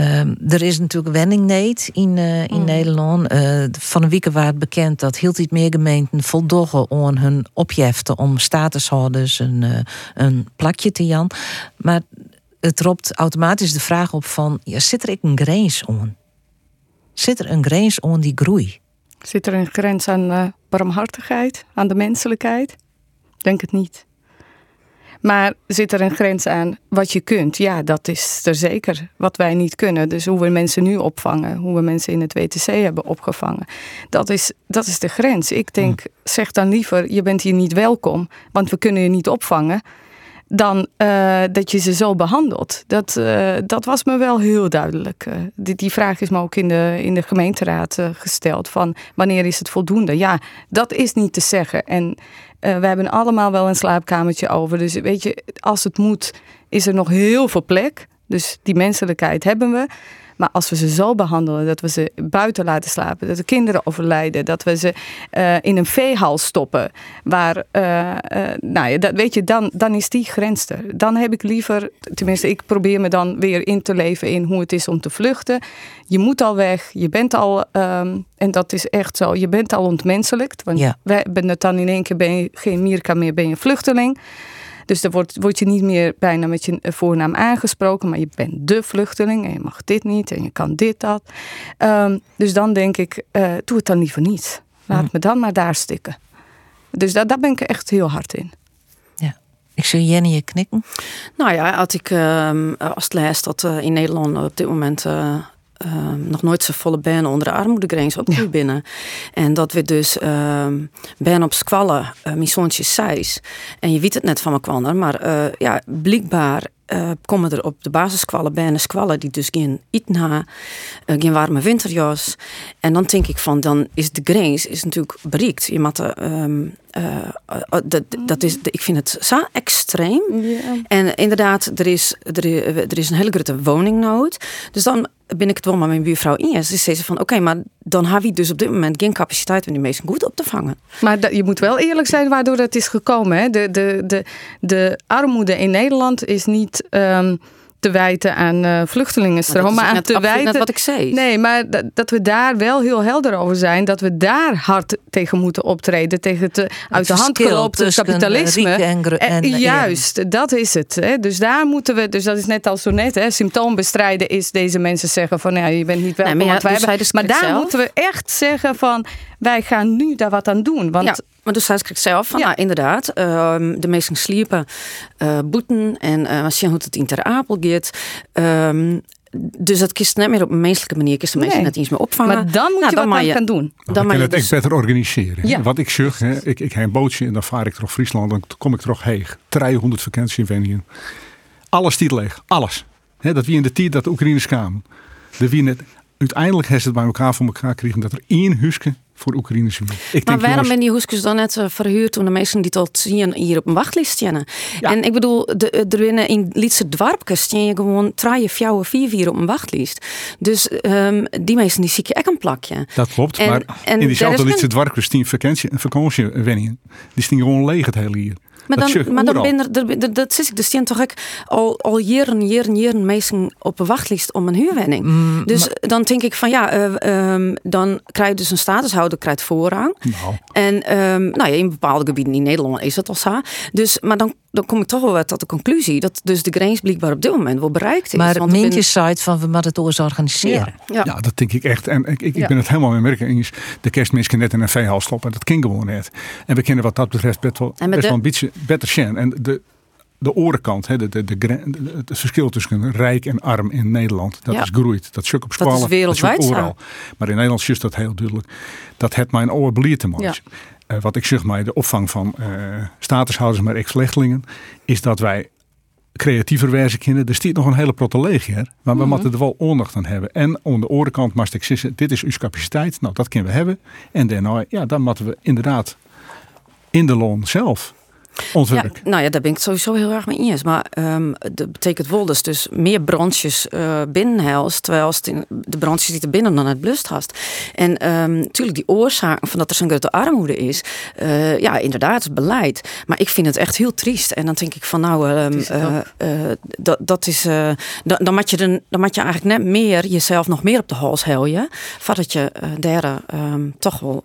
Speaker 1: uh, er is natuurlijk wenningneed in, uh, in mm. Nederland. Uh, van een week werd bekend dat heel iets meer gemeenten voldogen aan hun opjeften om statushouders een, een plakje te jan. Maar het roept automatisch de vraag op van, ja, zit er een grens aan? Zit er een grens aan die groei?
Speaker 3: Zit er een grens aan uh, barmhartigheid, aan de menselijkheid? Denk het niet. Maar zit er een grens aan wat je kunt? Ja, dat is er zeker. Wat wij niet kunnen. Dus hoe we mensen nu opvangen, hoe we mensen in het WTC hebben opgevangen. Dat is, dat is de grens. Ik denk, hmm. zeg dan liever, je bent hier niet welkom, want we kunnen je niet opvangen dan uh, dat je ze zo behandelt. Dat, uh, dat was me wel heel duidelijk. Uh, die, die, vraag is me ook in de, in de gemeenteraad gesteld: van wanneer is het voldoende? Ja, dat is niet te zeggen. En we hebben allemaal wel een slaapkamertje over. Dus weet je, als het moet, is er nog heel veel plek. Dus die menselijkheid hebben we. Maar als we ze zo behandelen dat we ze buiten laten slapen, dat de kinderen overlijden, dat we ze uh, in een veehal stoppen, waar, uh, uh, nou ja, dat, weet je, dan, dan is die grens er. Dan heb ik liever, tenminste, ik probeer me dan weer in te leven in hoe het is om te vluchten. Je moet al weg, je bent al, um, en dat is echt zo, je bent al ontmenselijkt. Want ja. wij ben het dan in één keer ben je geen Mirka meer, ben je vluchteling. Dus dan wordt, word je niet meer bijna met je voornaam aangesproken, maar je bent de vluchteling en je mag dit niet en je kan dit, dat. Um, dus dan denk ik, uh, doe het dan liever niet. Laat mm. me dan maar daar stikken. Dus daar, daar ben ik echt heel hard in.
Speaker 1: Ja. Ik zie Jenny je knikken.
Speaker 4: Nou ja, als ik uh, als het lijst dat uh, in Nederland op dit moment uh, Ehm, nog nooit zo volle ben onder de armoedegrens op ja. binnen. En dat we dus um, ben op squallen, uh, mijn zoontje En je weet het net van me kwam maar uh, ja, blijkbaar uh, komen er op de basiskwallen bijna squallen die dus geen eten hebben, uh, geen warme winterjas. En dan denk ik van, dan is de grens is natuurlijk bereikt. Je moet, um, uh, dat, dat is, ik vind het zo extreem. En inderdaad, er is, er, er is een hele grote woningnood. Dus dan ben ik het wel met mijn buurvrouw in. Ze zei ze van, oké, maar dan heb je dus op dit moment geen capaciteit om die mensen goed op te vangen.
Speaker 3: Maar je moet wel eerlijk zijn waardoor dat is gekomen. Hè? De, de, de, de armoede in Nederland is niet... Ehm, te wijten aan uh, vluchtelingenstroom. Maar, aan te wijten.
Speaker 4: wat ik zei.
Speaker 3: Nee, maar dat, dat, we daar wel heel helder over zijn. Dat we daar hard tegen moeten optreden. Tegen het, uit de hand gelopen kapitalisme.
Speaker 1: En, en,
Speaker 3: en, juist, dat is het. Hè. Dus daar moeten we. Dus dat is net als zo net. Hè, symptoom bestrijden is deze mensen zeggen van ja, je bent niet welkom. Nee, maar, ja, wij dus maar daar moeten we echt zeggen van wij gaan nu daar wat aan doen. Want
Speaker 4: ja. Maar dus zei ik zelf van, ja. nou inderdaad, ehm, de meesten sliepen uh, boeten en uh, als je hoe het in Ter Apel gaat. Um, dus dat kist net meer op een menselijke manier, kist de mensen net iets meer opvangen.
Speaker 3: Maar dan moet nou, je dan wat aan gaan doen.
Speaker 2: Dan, dan kan het dus... echt beter organiseren. Ja. Wat ik zeg, hè, ik, ik heb een bootje en dan vaar ik terug Friesland, dan kom ik terug heeg. 300 vakantievenues. Alles stiet leeg, alles. He, dat wie in de tijd dat de Oekraïners kwamen. De wie net, uiteindelijk heeft het bij elkaar voor elkaar gekregen dat er één huske voor Oekraïners
Speaker 4: Ik maar waarom zijn die hoesjes dan net verhuurd toen de mensen die tot zien hier op een wachtlijst staan? En ik bedoel, de, er winnen in Lietse dwarpjes staan je gewoon je fjouwen, vier, vier op een wachtlijst. Dus um, die mensen die zie je echt een plakje.
Speaker 2: Dat klopt, en, maar en in diezelfde Lietse dwarpjes die vakantie, vakantiewenningen, die staan gewoon leeg het hele hier.
Speaker 4: Maar dan, maar dan ben er, er, dat zit ik, staan toch ook al, al jaren, jaren, jaren mensen op een wachtlijst om een huurwenning. Mm, dus dan denk ik van ja, uh, um, dan krijg je dus een statushouder krijgt voorrang. Nou. En um, nou ja, in bepaalde gebieden in Nederland is dat al zo. Dus, maar dan dan kom ik toch wel tot de conclusie dat dus de grens blijkbaar op dit moment wel bereikt is.
Speaker 1: Maar het je site van we moeten het oors organiseren.
Speaker 2: Ja, ja. dat denk ik echt. En ik, ik, ben het helemaal met merken. De kerstmensen net in een veehal stoppen. Dat ging gewoon net. En we kennen wat dat betreft best wel, best wel een beetje beter zijn. En de, de orenkant, hè, de, de, de, het verschil tussen rijk en arm in Nederland, dat is groeit. Dat is op squallen, dat is
Speaker 4: wereldwijd dat is
Speaker 2: overal. Maar in Nederland is dat heel duidelijk. Dat het mijn oor te maken. Uh, wat ik zeg maar, de opvang van uh, statushouders, maar ex-vluchtelingen, is dat wij creatiever wijze kinderen. Er stiert nog een hele protte leeg Maar we mhm. moeten er wel aandacht aan hebben. En aan de orenkant maar ik zeggen, dit is uw capaciteit. Nou, dat kunnen we hebben. En daarna, ja, dan moeten we inderdaad in de loon zelf
Speaker 4: ja, nou ja, daar ben ik sowieso heel erg mee eens. Maar um, dat betekent wel dus, dus meer branches uh, binnenhelst, terwijl het in, de branches die er binnen dan het blust hast. En um, natuurlijk die oorzaken van dat er zo'n grote armoede is, uh, ja, inderdaad, het beleid. Maar ik vind het echt heel triest. En dan denk ik van nou, um, uh, dat, dat is, dan, dan, moet je dan, dan moet je eigenlijk net meer jezelf nog meer op de hals heljen, voordat je daar toch wel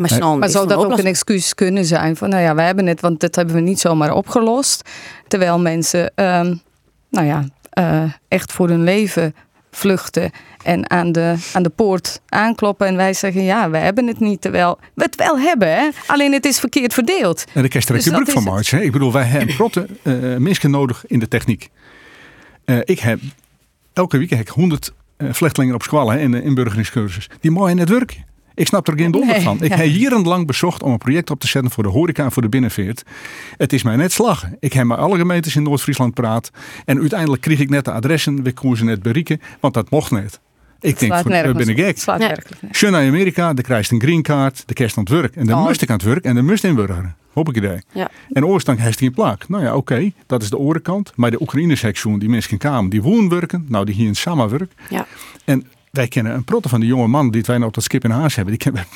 Speaker 3: maar, maar zou dat ook een excuus kunnen zijn? Van nou ja, we hebben het, want dat hebben we niet zomaar opgelost. Terwijl mensen, ehm, nou ja, uh, echt voor hun leven vluchten en aan de, aan de poort aankloppen. En wij zeggen, ja, we hebben het niet. Terwijl we het wel hebben, hè? alleen het is verkeerd verdeeld.
Speaker 2: En de kerst dus gebruik van March. Ik bedoel, wij hebben protte uh, mensen nodig in de techniek. Uh, ik heb elke week heb ik 100 uh, vluchtelingen op squallen in de inburgeringscursus. Die mooi in het werk. Ik snap er geen donder van. Ik heb jarenlang bezocht om een project op te zetten voor de horeca en voor de binnenveert. Het is mij net slag. Ik heb met alle gemeentes in Noord-Friesland praat. En uiteindelijk kreeg ik net de adressen. We konden ze net berieken, want dat mocht net. Ik denk, voor, ben ik gek. Schön naar Amerika, de krijgt een green card, de kerst aan het werk. En dan oh. moest ik aan het werk en dan moest inburgeren. Hoop ik idee. Ja. En oorstang heeft hij een plak. Nou ja, oké, dat is de orenkant. Maar de Oekraïne-sectie, die mensen kwamen, die woon werken. Nou, die hier in samenwerk. Ja. En wij kennen een protte van de jonge man die wij nou op dat skip in haas hebben. Die kunnen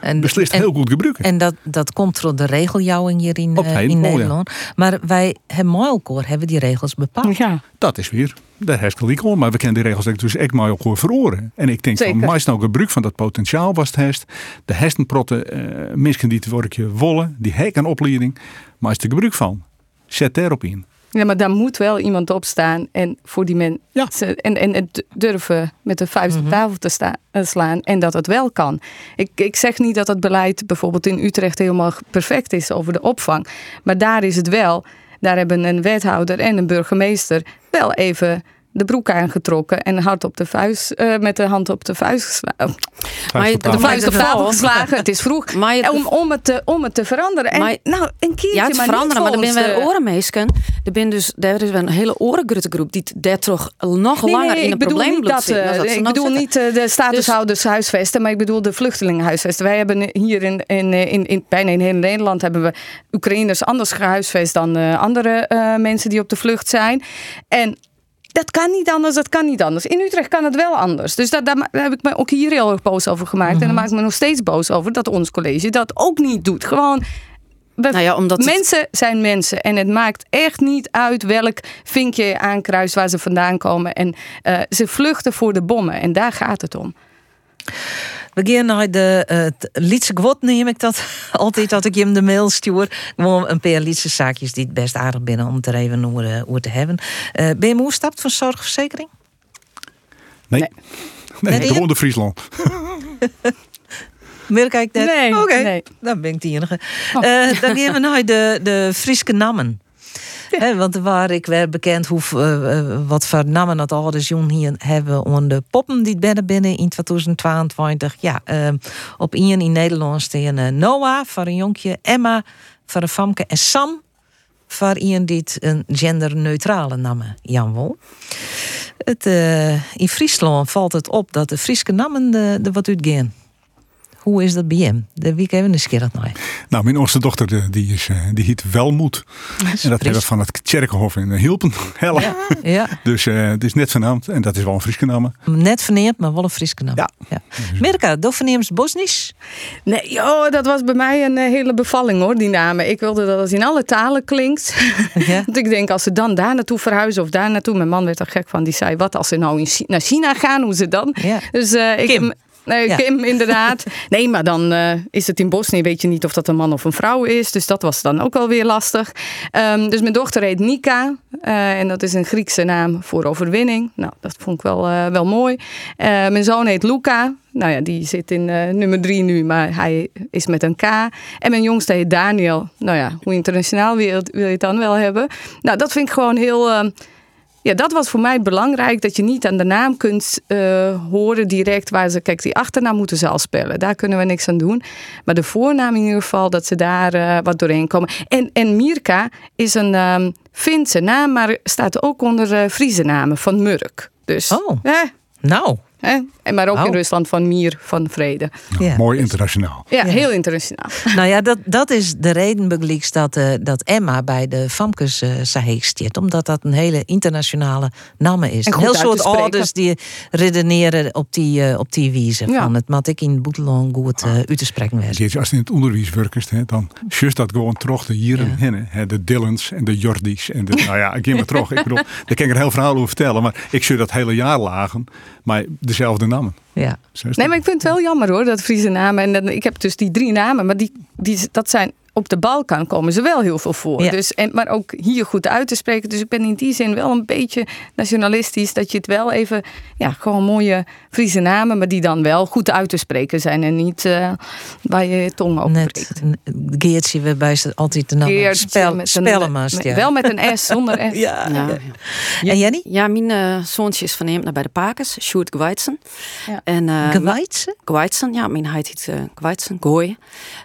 Speaker 2: we beslist heel goed gebruiken.
Speaker 1: En dat, dat komt door de regeljouwing hier in, uh, in Nederland. Maar wij hebben elkaar hebben die regels bepaald.
Speaker 2: Ja. Dat is weer, daar heeft gelijk om. Maar we kennen die regels dus echt maar elkaar veroren. En ik denk Zeker. van meest nou gebruik van dat potentiaal was het hest. De hestenprotten, uh, mensen die het werkje wollen, die hek een opleiding. Maar is er gebruik van. Zet daarop in.
Speaker 3: Ja, maar daar moet wel iemand op staan en voor die mensen ja. en, en het durven met de vuist op mhm. tafel te sta, eh, slaan en dat het wel kan. Ik, ik zeg niet dat het beleid bijvoorbeeld in Utrecht helemaal perfect is over de opvang, maar daar is het wel. Daar hebben een wethouder en een burgemeester wel even de broek aangetrokken en hard op de vuist, uh, met de hand op de vuist geslagen.
Speaker 4: Maar je-
Speaker 2: op tafel.
Speaker 3: De vuist op
Speaker 4: Maar
Speaker 3: tafel
Speaker 4: de-
Speaker 3: geslagen, het is vroeg.
Speaker 4: Maar je-
Speaker 3: om, om, het te, om het te veranderen. En,
Speaker 4: Maar-
Speaker 3: nou, een keertje,
Speaker 4: Ja, het
Speaker 3: maar
Speaker 4: veranderen, maar er weer
Speaker 3: volgens de-
Speaker 4: orenmeesken. Er ben dus daar is een hele orengruttegroep die daar toch nog
Speaker 3: Nee,
Speaker 4: langer
Speaker 3: nee,
Speaker 4: in een
Speaker 3: ik bedoel
Speaker 4: probleem
Speaker 3: niet dat,
Speaker 4: zitten.
Speaker 3: eh,
Speaker 4: dan dat
Speaker 3: ik
Speaker 4: nou
Speaker 3: bedoel
Speaker 4: zitten.
Speaker 3: niet eh, de statushouders huisvesten, maar ik bedoel de vluchtelingen huisvesten. Wij hebben hier in, in, in, in, bijna in heel Nederland hebben we Oekraïners anders gehuisvest dan eh, andere eh, mensen die op de vlucht zijn. En dat kan niet anders, dat kan niet anders. In Utrecht kan het wel anders. Dus dat, daar, daar heb ik me ook hier heel erg boos over gemaakt. En daar maak ik me nog steeds boos over dat ons college dat ook niet doet. Gewoon we-
Speaker 4: Nou ja, omdat het-
Speaker 3: mensen zijn mensen. En het maakt echt niet uit welk vinkje je aankruist waar ze vandaan komen. En eh, ze vluchten voor de bommen. En daar gaat het om.
Speaker 1: We gaan naar de uh, Lietse Gwot, neem ik dat altijd dat ik je hem de mail stuur. Gewoon een paar Lietse zaakjes die het best aardig binnen om het er even over, uh, over te hebben. Uh, ben je moe stapt van zorgverzekering?
Speaker 2: Nee.
Speaker 3: Nee.
Speaker 2: Nee,
Speaker 1: Nee,
Speaker 2: gewoon de Friesland.
Speaker 1: Meer kijk net.
Speaker 3: Nee,
Speaker 1: Oké,
Speaker 3: nee.
Speaker 1: dan ben ik de enige.
Speaker 3: Oh.
Speaker 1: Eh, dan gaan we naar de, de Frieske nammen. Want waar ik werd bekend hoe, eh, eh, wat voor namen dat ouders jong hier hebben onder de poppen die binnen binnen in 2022. Ja, eh, op één in Nederland staan eh, Noah voor een jonkje, Emma voor een famke en Sam voor die een genderneutrale namen Jan Wol. Het, in Friesland valt het op dat de Frieske namen de wat uitgaan. Hoe is dat bij hem? De een keer dat nou.
Speaker 2: Nou, mijn oudste dochter die, is, eh, die heet Welmoed. En dat hebben we van het Kerkenhof in Hilpen. Helle.
Speaker 1: Ja,
Speaker 2: Dus eh, het is net vernaamd. En dat is wel een Frieske naam.
Speaker 1: net verneemd, maar wel een Frieske naam.
Speaker 2: Ja.
Speaker 1: ja. Mirka, Bosnisch?
Speaker 3: Nee, oh, dat was bij mij een eh, hele bevalling hoor, die namen. Ik wilde dat het in alle talen klinkt.
Speaker 1: Ja.
Speaker 3: Want ik denk, als ze dan daar naartoe verhuizen of daar naartoe. Mijn man werd er gek van. Die zei, wat als ze nou in naar China gaan, hoe ze dan?
Speaker 1: Ja.
Speaker 3: Dus eh, ik...
Speaker 1: Kim.
Speaker 3: Nee,
Speaker 1: Ja.
Speaker 3: Kim, inderdaad. Nee, maar dan eh, is het in Bosnië, weet je niet of dat een man of een vrouw is. Dus dat was dan ook wel weer lastig. Ehm, dus mijn dochter heet Nika. eh, en dat is een Griekse naam voor overwinning. Nou, dat vond ik wel, eh, wel mooi. Mijn zoon heet Luca. Nou ja, die zit in nummer drie nu, maar hij is met een K. En mijn jongste heet Daniel. Nou ja, hoe internationaal wil, wil je het dan wel hebben? Nou, dat vind ik gewoon heel... ja, dat was voor mij belangrijk. Dat je niet aan de naam kunt eh, horen direct waar ze. Kijk, die achternaam moeten ze al spellen. Daar kunnen we niks aan doen. Maar de voornaam in ieder geval, dat ze daar eh, wat doorheen komen. En, en Mirka is een ehm Finse naam, maar staat ook onder eh Friese namen van Murk. Dus,
Speaker 1: Oh. Nou,
Speaker 3: hè, en maar ook in Rusland van Mier van Vrede.
Speaker 1: ja.
Speaker 2: Mooi internationaal.
Speaker 3: Ja, heel internationaal.
Speaker 1: Nou ja, dat, dat is de reden begelijks dat, eh, dat Emma bij de Famkes uh, zit. Omdat dat een hele internationale naam is.
Speaker 3: En
Speaker 1: Een heel soort ouders die redeneren op die, eh, op die wijze.
Speaker 3: Ja.
Speaker 1: Van het mat ik in Boetelon goed uh, uit te spreken.
Speaker 2: Jeetje, Als je in het onderwijs werkt, hè, dan just dat gewoon terug de hier en
Speaker 1: Ja.
Speaker 2: hinnen. hè, De Dillons en de Jordis. En de, nou ja, ik geef me terug. Ik bedoel, daar kan ik er heel verhaal over vertellen. Maar ik zou dat hele jaar lagen. Maar dezelfde namen.
Speaker 1: Ja.
Speaker 3: Nee, maar ik vind het wel jammer hoor, dat Friese namen. En dan, ik heb dus die drie namen, maar die, die, dat zijn op de Balkan komen ze wel heel veel voor.
Speaker 1: Ja.
Speaker 3: Dus, en, maar ook hier goed uit te spreken. Dus ik ben in die zin wel een beetje nationalistisch. Dat je het wel even, ja, gewoon mooie Friese namen, maar die dan wel goed uit te spreken zijn. En niet eh, waar je je tong op
Speaker 1: Net Geertje we bij ze altijd de naam
Speaker 3: Geertje
Speaker 1: spel,
Speaker 3: met een-
Speaker 1: spellen
Speaker 3: met-
Speaker 1: ja.
Speaker 3: Wel met een S, zonder S.
Speaker 1: ja,
Speaker 4: Ja,
Speaker 1: ja.
Speaker 4: ja.
Speaker 1: En Jenny?
Speaker 4: Ja, mijn eh, zoontje is verneemd naar bij de Pakers, Sjoerd Gweitsen.
Speaker 3: Ja.
Speaker 4: En, eh? Gweitsen, ja, mijn heet heet uh, Gweitsen, Gooi.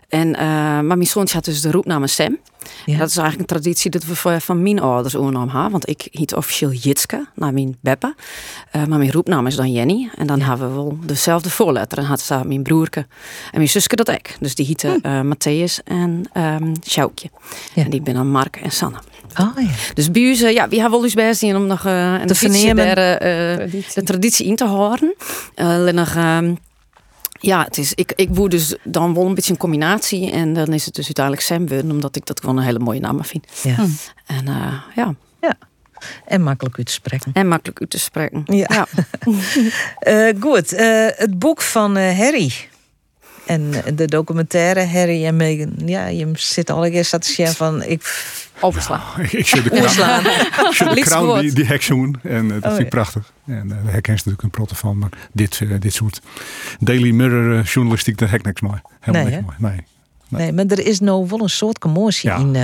Speaker 4: En, eh, maar mijn zoontje had dus de roepnaam Sam.
Speaker 1: Ja.
Speaker 4: Dat is eigenlijk een traditie dat we van- mijn ouders overnamen hebben. Want ik heet officieel Jitske, naar mijn Beppe. Eh, maar mijn roepnaam is dan Jenny. En dan hebben we wel dezelfde voorletter. En had ze mijn broerke en mijn zusje dat ik. Dus die hieten eh Matthäus en ehm Sjoukje.
Speaker 1: Ja.
Speaker 4: En die ben dan Mark en Sanne.
Speaker 1: Oh ja.
Speaker 4: Dus bij ons, ja, we hebben wel eens zien om nog een daar, eh,
Speaker 3: Traditie.
Speaker 4: de traditie in te houden. Alleen nog, ehm, ja, het is, ik, ik woe dus dan wel een beetje een combinatie. En dan is het dus uiteindelijk Sam worden, omdat ik dat gewoon een hele mooie naam vind.
Speaker 1: ja.
Speaker 3: Hm.
Speaker 4: En eh, ja,
Speaker 1: En makkelijk uit te spreken.
Speaker 4: en makkelijk uit te spreken.
Speaker 1: Ja. Eh, goed, eh, het boek van eh, Harry. En de documentaire Harry en Meghan. Ja, je zit al eens te zeggen van... Ik
Speaker 3: Overslaan.
Speaker 2: Ik, ik zit de ik zit de crown die, die hek zoen. En eh, dat
Speaker 1: Oh,
Speaker 2: vind ik prachtig. En uh, daar herken je natuurlijk een protte van. Maar dit, eh, dit soort Daily Mirror journalistiek, daar heb ik niks mooi. Helemaal
Speaker 1: Nee,
Speaker 2: niks mooi. Nee.
Speaker 1: Nee, maar er is nou wel een soort commotie
Speaker 2: Ja.
Speaker 1: in,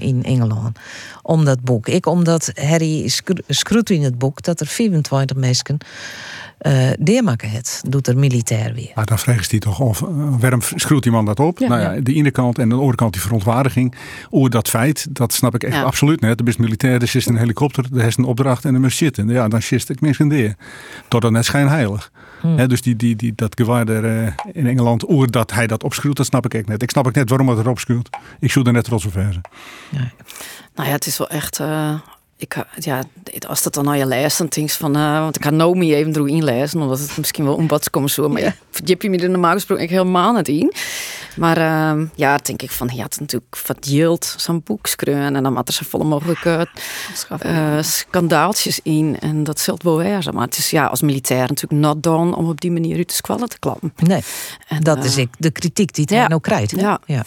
Speaker 1: in Engeland om dat boek. Ik omdat Harry scruut in het boek dat er 24 mensen uh, deermakken het, doet er militair weer.
Speaker 2: Maar dan vraagt hij toch of, waarom schroeit die man dat op? nou ja, de ene kant en de andere kant die verontwaardiging. Over dat feit, dat snap ik echt absoluut net. Er is militair, er is een helikopter, er is een opdracht en er moet zitten. Ja, dan zit ik misschien deer. Tot dan net schijnheilig. Hmm. dus die, die, die, dat gewaar er in Engeland, oer dat hij dat opschroeit, dat snap ik echt net. Ik snap ik net waarom het erop schroeit. Ik zoek er net trots op verzen.
Speaker 4: Ja. Nou ja, het is wel echt. Uh, ik, ja, als dat dan naar je leest, dan denk je van. Uh, want ik ga Nomi even door inlezen, omdat het misschien wel een komt zo. Maar ja. je me er normaal gesproken helemaal niet in. Maar uh, ja, denk ik van. Ja, het natuurlijk verdeeld zo'n boek schreeuwen. En dan had er zo volle mogelijke uh, in. En dat zult wel weer Maar het is ja, als militair natuurlijk not done om op die manier uit de squallen te klappen.
Speaker 1: Nee, en, dat is ik, de kritiek die het ja, nou krijgt.
Speaker 4: Ja. ja.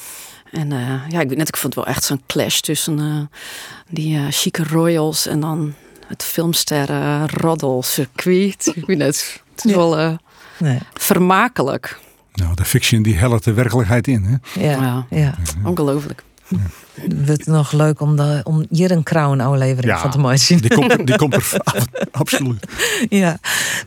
Speaker 4: En uh, ja, ik weet net, ik vond het wel echt zo'n clash tussen uh, die uh, chique royals en dan het filmsterren roddel circuit. ik weet net, het is wel nee. vermakelijk.
Speaker 2: Nou, de fiction die helpt de werkelijkheid in, hè?
Speaker 4: Ja, ja. ja. ongelooflijk. Ja
Speaker 1: het nog leuk om, de, om hier een Crown aflevering van te mooi zien.
Speaker 2: Die komt, die komt er absoluut.
Speaker 1: Ja,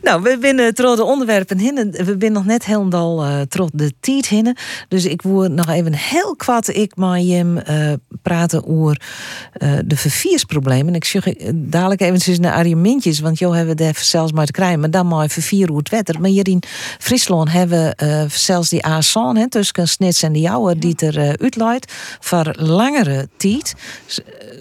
Speaker 1: nou, we binnen trots de onderwerpen hinnen. We zijn nog net helemaal uh, trots de tijd hinnen. Dus ik wil nog even heel kwad ik maar Jim uh, praten over uh, de verviersproblemen. Ik zeg dadelijk even naar argumentjes, want joh hebben we daar zelfs maar te krijgen. Maar dan maar vervier hoe het wetter. Maar hier in Friesland hebben we zelfs die Asan tussen Snits en de Jouwer die er uh, uitleidt voor lange tijd.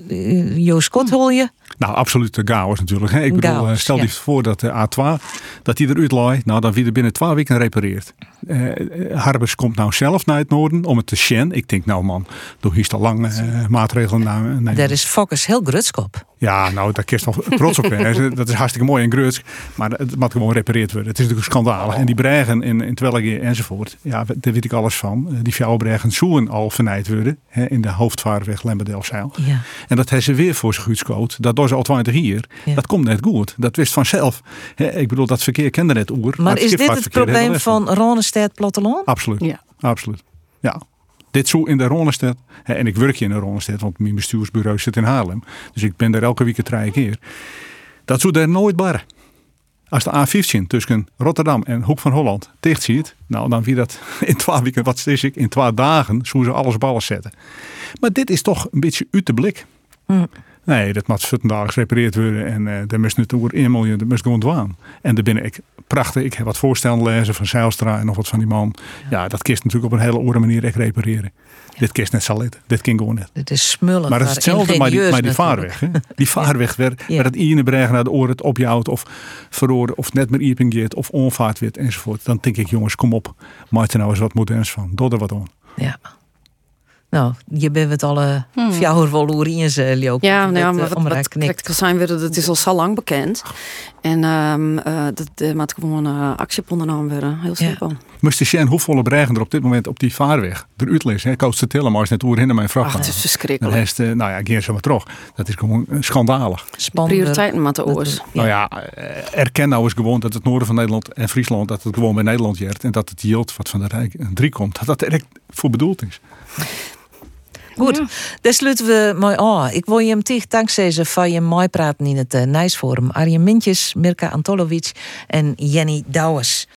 Speaker 1: Eh, Joost hoor je?
Speaker 2: Nou, absoluut de chaos natuurlijk. Hè. Ik bedoel, eh, stel je voor dat de A2, dat die eruit laait. Nou, dan wie er binnen twee weken repareerd. Uh, Harbers komt nou zelf naar het noorden om het te shen. Ik denk, nou man, door hier al lang uh, maatregelen nemen.
Speaker 1: Daar is Fokkers heel grutskop.
Speaker 2: Ja, nou, daar kerst nog trots op. dat is hartstikke mooi en gruts. Maar het moet gewoon repareerd worden. Het is natuurlijk een schandaal. En die bregen in, in Twellige enzovoort. Ja, daar weet ik alles van. Die fjouwbregen zoen al vernijd worden. Hè, in de hoofdvaarweg Lemberdelzeil. Ja. En dat hebben ze weer voor zich uitskoot. Dat door ze al 20 hier. Dat komt net goed. Dat wist vanzelf. ik bedoel, dat verkeer kende net oer.
Speaker 1: Maar, maar is dit het probleem van Ronestedt platteland?
Speaker 2: Absoluut. Ja. Absoluut. Ja. Dit zo in de Ronestedt. En ik werk hier in de Ronestedt, want mijn bestuursbureau zit in Haarlem. Dus ik ben daar elke week drie keer. Dat zou daar nooit barren. Als de A15 tussen Rotterdam en Hoek van Holland dicht ziet, nou dan wie dat in twee weken, wat is ik, in twee dagen, zo ze alles ballen zetten. Maar dit is toch een beetje uit de blik. Hm. Nee, dat moet vandaag gerepareerd worden en uh, daar moest 1 miljoen, dat moest gewoon dwaan. En daar ben ik prachtig, ik heb wat voorstellen lezen van Zijlstra en nog wat van die man. Ja, dat kist natuurlijk op een hele andere manier echt repareren. Dit kist net salit, dit ging gewoon net.
Speaker 1: Dit is smullen.
Speaker 2: Maar het is hetzelfde met die, die vaarweg. Hè? Die vaarweg werd, ja. het ene bregen naar de oren het opjouwt of verroren of net meer ieping of onvaart werd enzovoort. Dan denk ik jongens, kom op, maak er nou eens wat moderns van. Doe er wat aan.
Speaker 1: Ja. Nou, je bent het alle hmm. fjouwer in ze loop.
Speaker 4: Ja, nou ja, maar wat, wat zijn we, dat is al zo lang bekend. En um, uh, dat de maat gewoon uh, actie op ondernomen werden. Heel simpel. Ja.
Speaker 2: Moest je hoeveel bregen er op dit moment op die vaarweg eruit lezen? Koos de tillen, maar is net oer in mijn vraag.
Speaker 4: Het is verschrikkelijk.
Speaker 2: Dan heeft, uh, nou ja, keer zo maar terug. Dat is gewoon schandalig.
Speaker 4: Spannend. Prioriteiten met de oors.
Speaker 2: Nou ja, erken nou eens gewoon dat het noorden van Nederland en Friesland, dat het gewoon bij Nederland jert. En dat het yield wat van de Rijk drie komt, dat dat er voor bedoeld is.
Speaker 1: Goed, ja. daar sluiten we mooi aan. Ik wil je hem tegen dankzij ze van je mooi praten in het uh, Nijsforum. Arjen Mintjes, Mirka Antolovic en Jenny Douwers.